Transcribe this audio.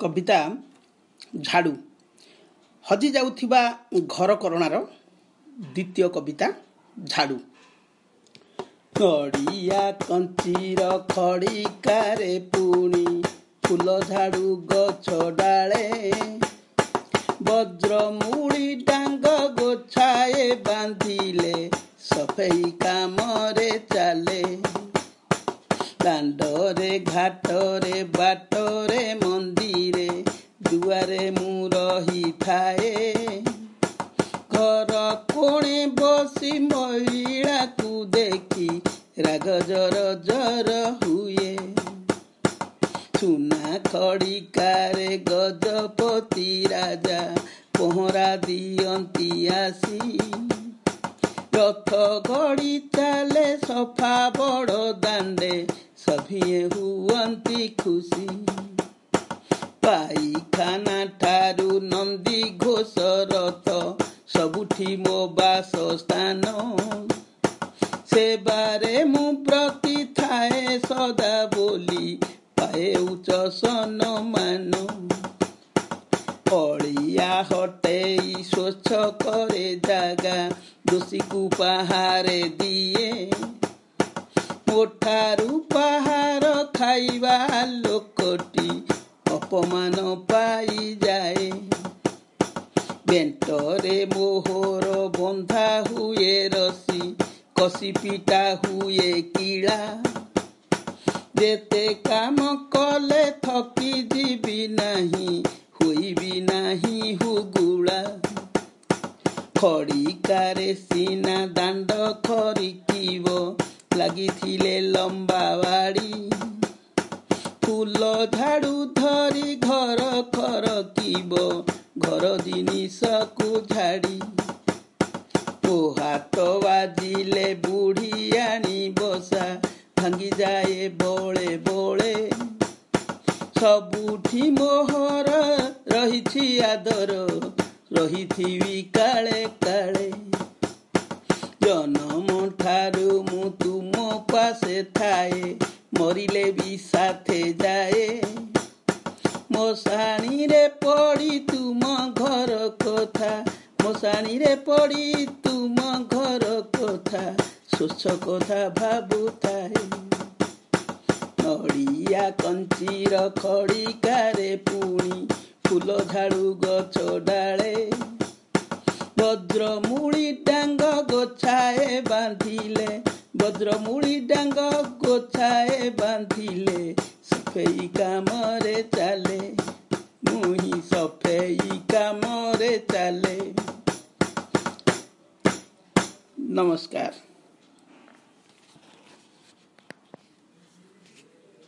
କବିତା ଝାଡ଼ୁ। ହଜିଯାଉଥିବା ଘର କରଣାର ଦ୍ୱିତୀୟ କବିତା ଝାଡ଼ୁ। ନଡ଼ିଆ କଞ୍ଚିର ଖଡ଼ିକାରେ ପୁଣି ଫୁଲ ଝାଡ଼ୁ ଗଛ ଡାଳେ। ବଜ୍ରମୂଳି ଡାଙ୍ଗ ଗୋଛାଏ ବାନ୍ଧିଲେ ସଫେଇ କାମରେ ଚାଲେ। ଦାଣ୍ଡରେ ଘାଟରେ ବାଟରେ ମନ୍ଦିରେ ଦୁଆରେ ମୁଁ ରହିଥାଏ। ଘର କୋଣେ ବସି ମହିଳାକୁ ଦେଖି ରାଗ ଜର ଜର ହୁଏ। ସୁନା ଖଡ଼ିକାରେ ଗଜପତି ରାଜା ପହଁରା ଦିଅନ୍ତି ଆସି। ରଥ ଗଡ଼ି ଚାଲେ ସଫା ବଡ଼ ଦାଣ୍ଡେ ସଭିଏ ହୁଅନ୍ତି ଖୁସି। ପାଇଖାନା ଠାରୁ ନନ୍ଦୀ ଘୋଷ ରଥ ସବୁଠି ମୋ ବାସ ସ୍ଥାନ ସେବାରେ ମୁଁ ପ୍ରତି ଥାଏ ସଦା ବୋଲି ପାଏ ଉଚ୍ଚ ସନମାନ ଅଳିଆ ହଟେଇ ସ୍ୱଚ୍ଛ କରେ ଜାଗା ଦୋଷୀକୁ ପାହାରେ ଦିଏ ମୋଠାରୁ ପାହାର ଖାଇବା ଲୋକଟି অপমান পাই যায় বেণ্টৰে মোহৰ বন্ধা হুয়ে ৰচি কচি পিটা হুয়ে কিৰা যেতে কাম কলে থকি দিবি নাহি শুইবি নাহি হুগুৰা খৰিকাৰে চিনা দাণ্ড খৰিকিব লাগিছিলে লম্বা বাৰী ଫୁଲ ଝାଡ଼ୁ ଧରି ଘର ଖରକିବ ଘର ଜିନିଷକୁ ଝାଡ଼ି। ଓ ହାତ ବାଜିଲେ ବୁଢ଼ୀ ଆଣି ବସା ଭାଙ୍ଗିଯାଏ ବଳେ ବଳେ। ସବୁଠି ମୋହର ରହିଛି ଆଦର ରହିଥିବି କାଳେ କାଳେ। ଜନମ ଠାରୁ ମୁଁ ତୁମ ପାଶେ ଥାଏ ମରିଲେ ବି ସାଥେ ଯାଏ ମଶାଣିରେ ପଡ଼ି ତୁମ ଘର କଥା ମଶାଣିରେ ପଡ଼ି ତୁମ ଘର କଥା ସ୍ୱଚ୍ଛ କଥା ଭାବୁଥାଏ ନଡ଼ିଆ କଞ୍ଚିର ଖଡ଼ିକାରେ ପୁଣି ଫୁଲ ଝାଡ଼ୁ ଗଛ ଡାଳେ ବଜ୍ରମୂଳି ବଜ୍ରମୂଳି ଡାଙ୍ଗ ଗୋଛାଏ ବାନ୍ଧିଲେ ସଫେଇ କାମରେ ଚାଲେ ମୁହିଁ ସଫେଇ କାମରେ ଚାଲେ ନମସ୍କାର